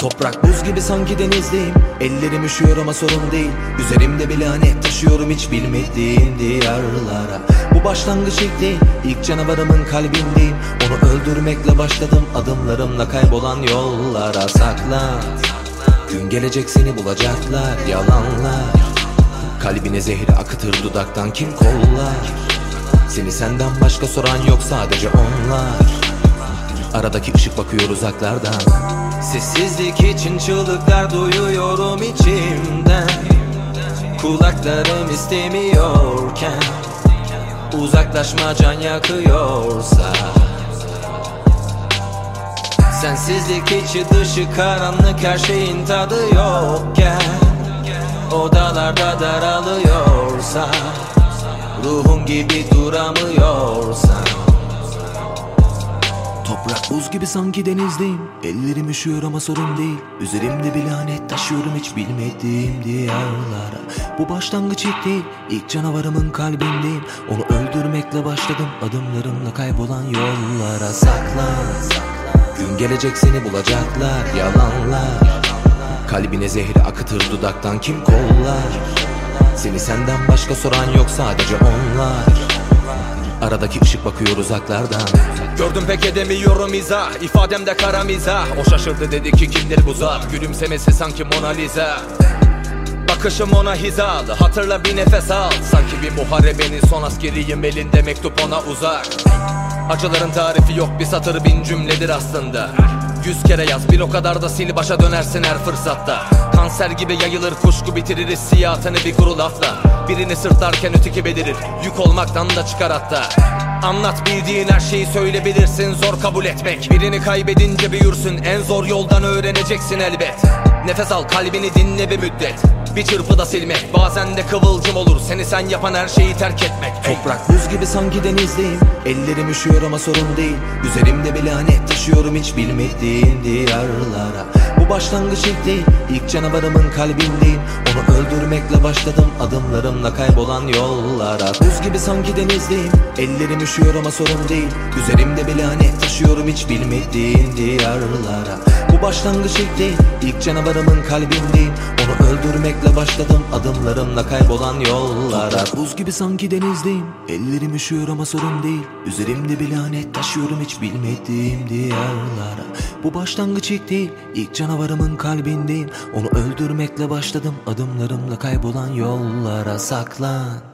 Toprak buz gibi sanki denizdeyim. Ellerim üşüyor ama sorun değil. Üzerimde bir lanet taşıyorum hiç bilmediğim diyarlara. Bu başlangıç ilk değil İlk canavarımın kalbindeyim. Onu öldürmekle başladım Adımlarımla kaybolan yollara. Saklan Gün gelecek seni bulacaklar Yalanlar. Kalbine zehri akıtır dudaktan kim kollar? Seni senden başka soran yok sadece onlar Aradaki ışık bakıyor uzaklardan. Sessizlik için çığlıklar duyuyorum içimden. Kulaklarım istemiyorken Uzaklaşma can yakıyorsa. Sensizlik içi dışı karanlık her şeyin tadı yokken Odalarda daralıyorsa Ruhun gibi duramıyorsan Toprak buz gibi sanki denizdeyim. Ellerim üşüyor ama sorun değil. Üzerimde bir lanet taşıyorum hiç bilmediğim diyarlara. Bu başlangıç ilk değil İlk canavarımın kalbindeyim. Onu öldürmekle başladım Adımlarımla kaybolan yollara. Saklan Gün gelecek seni bulacaklar Yalanlar. Kalbine zehri akıtır dudaktan kim kollar? Seni senden başka soran yok sadece onlar Aradaki ışık bakıyor uzaklardan. Gördüm pek edemiyorum izah İfademde kara mizah. O şaşırdı dedi ki kimdir bu zat? Gülümsemesi sanki Mona Lisa. Bakışım ona hizalı Hatırla bir nefes al. Sanki bir muharebenin son askeriyim Elinde mektup ona uzak Acıların tarifi yok bir satır bin cümledir aslında. Yüz kere yaz bir o kadar da sil başa dönersin her fırsatta. Kanser gibi yayılır kuşku bitirir hissiyatını bir kuru lafla. Birini sırtlarken öteki belirir yük olmaktan da çıkar hatta. Anlat bildiğin her şeyi söyleyebilirsin zor kabul etmek. Birini kaybedince büyürsün en zor yoldan öğreneceksin elbet. Nefes al kalbini dinle bir müddet bir çırpıda silmek Bazen de kıvılcım olur. Seni sen yapan her şeyi terk etmek! Toprak buz gibi sanki denizdeyim. Ellerim üşüyor ama sorun değil. Üzerimde bir lanet taşıyorum hiç bilmediğim diyarlara. Bu başlangıç ilk değil İlk canavarımın kalbindeyim. Onu öldürmekle başladım Adımlarımla kaybolan yollara. Buz gibi sanki denizdeyim. Ellerim üşüyor ama sorun değil. Üzerimde bir lanet taşıyorum hiç bilmediğim diyarlara Başlangıç ilk değil İlk canavarımın kalbindeyim Onu öldürmekle başladım. Adımlarımla kaybolan yollara. Buz gibi sanki denizdeyim. Ellerim üşüyor ama sorun değil. Üzerimde bir lanet taşıyorum hiç bilmediğim diyarlara. Bu başlangıç ilk değil. İlk canavarımın kalbindeyim. Onu öldürmekle başladım. Adımlarımla kaybolan yollara saklan